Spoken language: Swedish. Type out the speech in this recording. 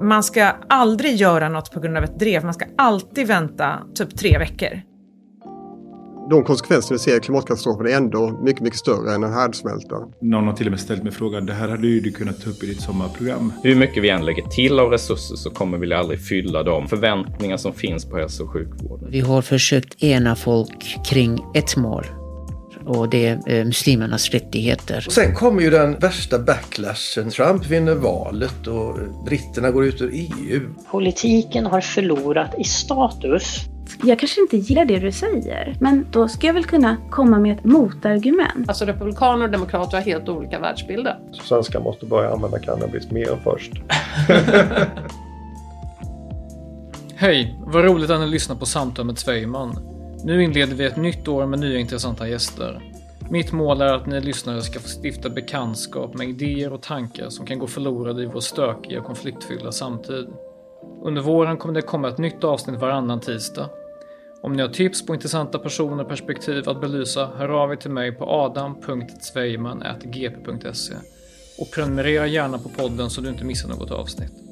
Man ska aldrig göra något på grund av ett drev. Man ska alltid vänta typ tre veckor. De konsekvenser vi ser i klimatkatastrofen är ändå mycket, mycket större än en härdsmälta. Någon har till och med ställt mig frågan, det här hade ju du kunnat ta upp i ditt sommarprogram. Hur mycket vi än lägger till av resurser så kommer vi aldrig fylla de förväntningar som finns på hälso och sjukvården. Vi har försökt ena folk kring ett mål och det är eh, muslimernas rättigheter. Sen kommer ju den värsta backlashen. Trump vinner valet och britterna går ut ur EU. Politiken har förlorat i status. Jag kanske inte gillar det du säger, men då ska jag väl kunna komma med ett motargument. Alltså republikaner och demokrater har helt olika världsbilder. Svenskar måste börja använda cannabis mer först. Hej, vad roligt att ni lyssnar på Samtal med Zweiman. Nu inleder vi ett nytt år med nya intressanta gäster. Mitt mål är att ni lyssnare ska få stifta bekantskap med idéer och tankar som kan gå förlorade i vår stökiga och konfliktfyllda samtid. Under våren kommer det komma ett nytt avsnitt varannan tisdag. Om ni har tips på intressanta personer och perspektiv att belysa, hör av er till mig på adam.zweiman.gp.se och prenumerera gärna på podden så du inte missar något avsnitt.